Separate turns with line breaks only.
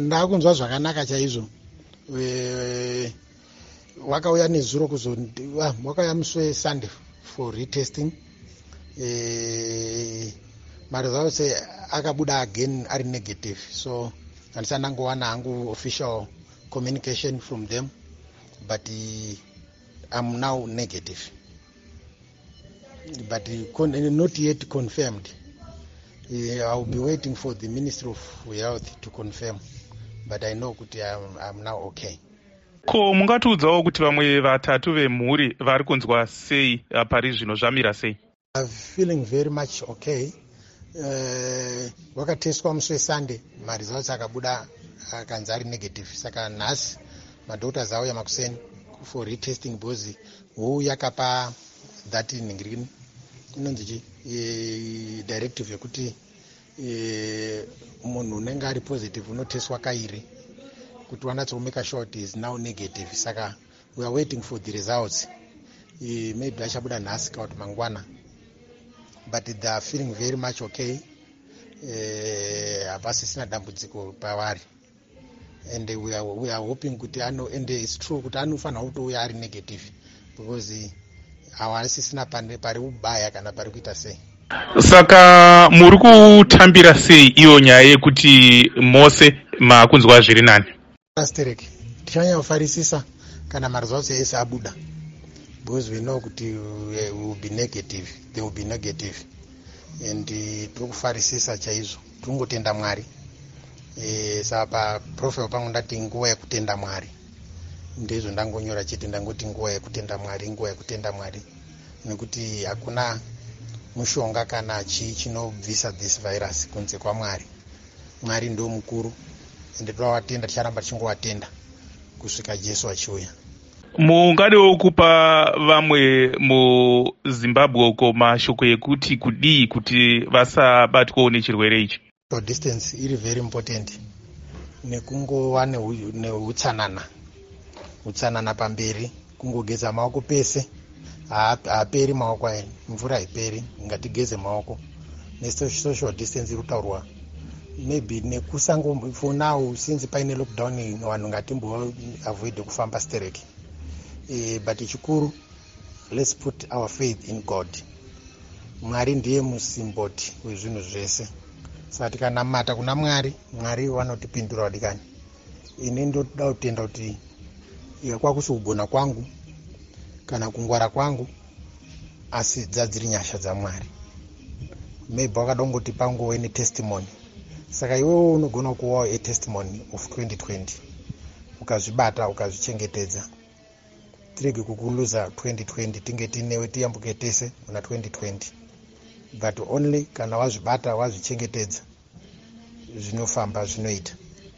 ndakunzwa zvakanaka chaizvo. Wakauya nezuro kuzo wakauya musi wesunday for retesting maresults akabuda again ari negative. So handisati ndangowana hangu official communication from them but am now negative. But not yet confirmed i'll be waiting for the ministry of health to confirm but i know kuti I'm, i'm now okay.
Ko mungatiudzawo kuti vamwe vatatu vemhuri vari kunzwa sei pari zvino zvamira sei?
Feeling very much okay. Wakateswa uh, musi wesunday maresults akabuda akanzi ari negative. Saka nhasi madoctors auya makuseni for retesting because huu yakapa that nhingirini inonzi chi? Directive yekuti munhu unenge ari positive unoteswa kairi kuti wanatsokumeka short is now negative. Saka we are waiting for the results. Maybe achabuda nhasi kana kuti mangwana. But they are feeling very much okay. Hapasisina dambudziko pavari. And we are, we are hoping kuti ano and its true kuti anofanira kutouya ari negative because hawasisina pari kubaya kana pari kuita sei.
Saka muri kutambira sei iyo nyaya yekuti mose makunzwa zviri nani?
Asterek tichanyanyofarisisa kana maresults ese abuda. Because we know kuti will be negative they will be negative. And tiri kufarisisa chaizvo tiri kungotenda mwari. E, saka paprofile pangu ndati nguva yekutenda mwari ndizvo ndangonyora chete ndangoti nguva yekutenda mwari nguva yekutenda mwari. Nekuti hakuna mushonga kana chii chinobvisa this virus kunze kwamwari mwari. Ndo mukuru ende tovatenda ticharamba tichingovatenda kusvika jesu achiuya.
Mungadewo kupa vamwe muzimbabwe uko mashoko ekuti kudii kuti vasabatwawo nechirwere ichi?
Distance iri very important. Nekungova neutsanana utsanana pamberi kungogeza maoko pese. Haaperi maoko aya mvura haiperi ngatigeze maoko. Nesocial distance iri kutaurwa. Maybe nekusango for now since paine lockdown vanhu ngatimboavoid kufamba stereki e, but chikuru let's put our faith in god. Mwari ndiye musimboti wezvinhu zvese. Saka tikanamata kuna mwari mwari vanotipindura vadikani ini ndoda kutenda kuti kwakusi kugona kwangu kana kungwara kwangu asi dzadziri nyasha dzamwari. Maybe wakada kungoti pangove netestimony saka iwewo unogona kuvawo etestimony of 2020 ukazvibata ukazvichengetedza. Tirege kukuluza 2020 tinge tinewe tiyambuke tese muna 2020 but only kana wazvibata wazvichengetedza zvinofamba zvinoita